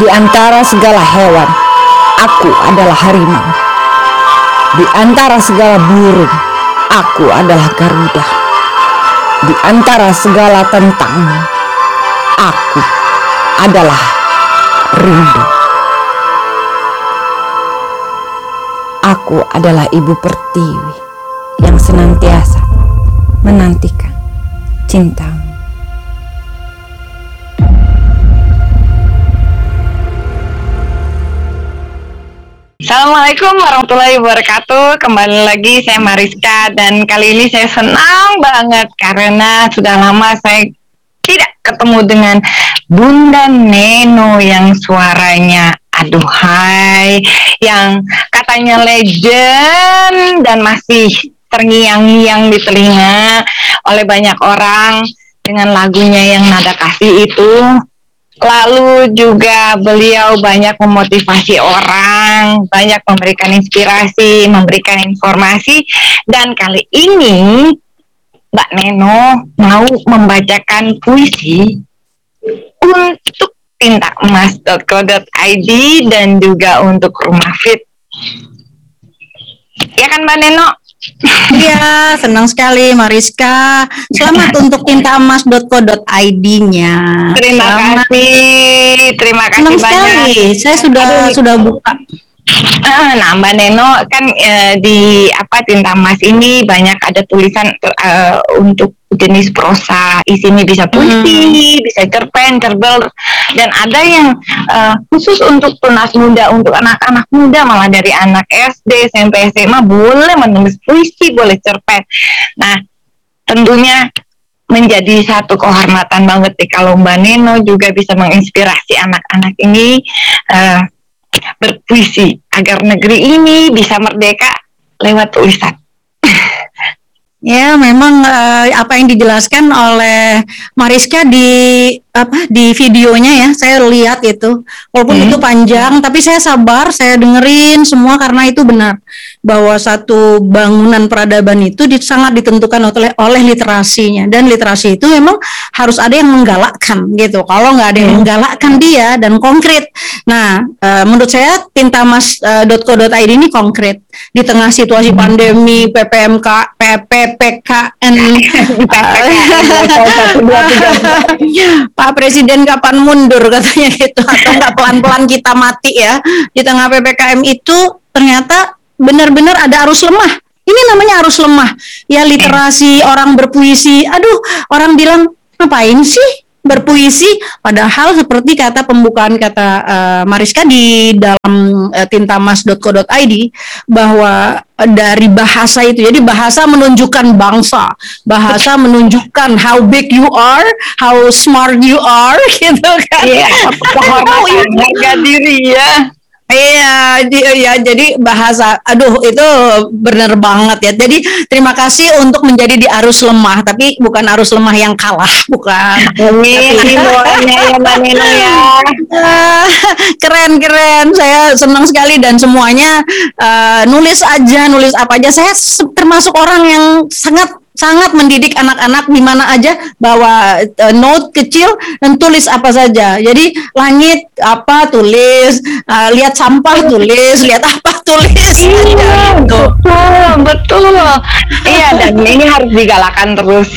Di antara segala hewan, aku adalah harimau. Di antara segala burung, aku adalah Garuda. Di antara segala tentang, aku adalah rindu. Aku adalah ibu pertiwi yang senantiasa menantikan cintamu. Assalamualaikum warahmatullahi wabarakatuh. Kembali lagi saya Mariska dan kali ini saya senang banget karena sudah lama saya tidak ketemu dengan Bunda Neno yang suaranya aduhai, yang katanya legend dan masih terngiang-ngiang di telinga oleh banyak orang dengan lagunya yang nada kasih itu Lalu juga beliau banyak memotivasi orang, banyak memberikan inspirasi, memberikan informasi, dan kali ini Mbak Neno mau membacakan puisi untuk tintaemas.co.id dan juga untuk Rumah Fit. Ya kan Mbak Neno? Iya, senang sekali Mariska. Selamat untuk tintaemas.co.id-nya. Terima Selamat. kasih, terima kasih Senang banyak. sekali. Saya sudah Aduh. sudah buka. Ah, Nah, Mbak Neno kan eh, di apa tinta emas ini banyak ada tulisan eh, untuk jenis prosa, isinya bisa puisi, bisa cerpen, cerbel, dan ada yang eh, khusus untuk tunas muda, untuk anak-anak muda, malah dari anak SD, SMP, SMA boleh menulis puisi, boleh cerpen. Nah, tentunya menjadi satu kehormatan banget nih kalau Mbak Neno juga bisa menginspirasi anak-anak ini eh, berpuisi agar negeri ini bisa merdeka lewat tulisan. Ya, memang eh, apa yang dijelaskan oleh Mariska di apa di videonya ya, saya lihat itu. Walaupun Hmm. itu panjang, tapi saya sabar, saya dengerin semua karena itu benar bahwa satu bangunan peradaban itu di- sangat ditentukan oleh oleh literasinya dan literasi itu memang harus ada yang menggalakkan gitu. Kalau nggak ada yang Hmm. menggalakkan dia dan konkret. Nah, eh, menurut saya tintamas.co.id ini konkret di tengah situasi pandemi PPMK PPPKN Presiden kapan mundur? Katanya gitu. Atau nggak pelan-pelan kita mati ya di tengah PPKM itu ternyata benar-benar ada arus lemah. Ini namanya arus lemah. Ya literasi orang berpuisi. Aduh orang bilang ngapain sih berpuisi padahal seperti kata pembukaan kata eh, Mariska di dalam eh, tintamas.co.id bahwa eh, dari bahasa itu jadi bahasa menunjukkan bangsa bahasa menunjukkan how big you are how smart you are gitu kan. Iya, kehormatan harga diri ya. Iya, di- ya jadi bahasa, aduh itu bener banget ya. Jadi terima kasih untuk menjadi di arus lemah, tapi bukan arus lemah yang kalah, bukan. Amin, doanya ya Mbak ya. Keren keren, saya senang sekali dan semuanya eh, nulis aja, nulis apa aja. Saya termasuk orang yang sangat sangat mendidik anak-anak di mana aja bawa eh, note kecil dan tulis apa saja. Jadi langit apa tulis, eh, lihat sampah tulis, lihat apa tulis. Iya, gitu. betul, betul. Iya, dan ini harus digalakan terus.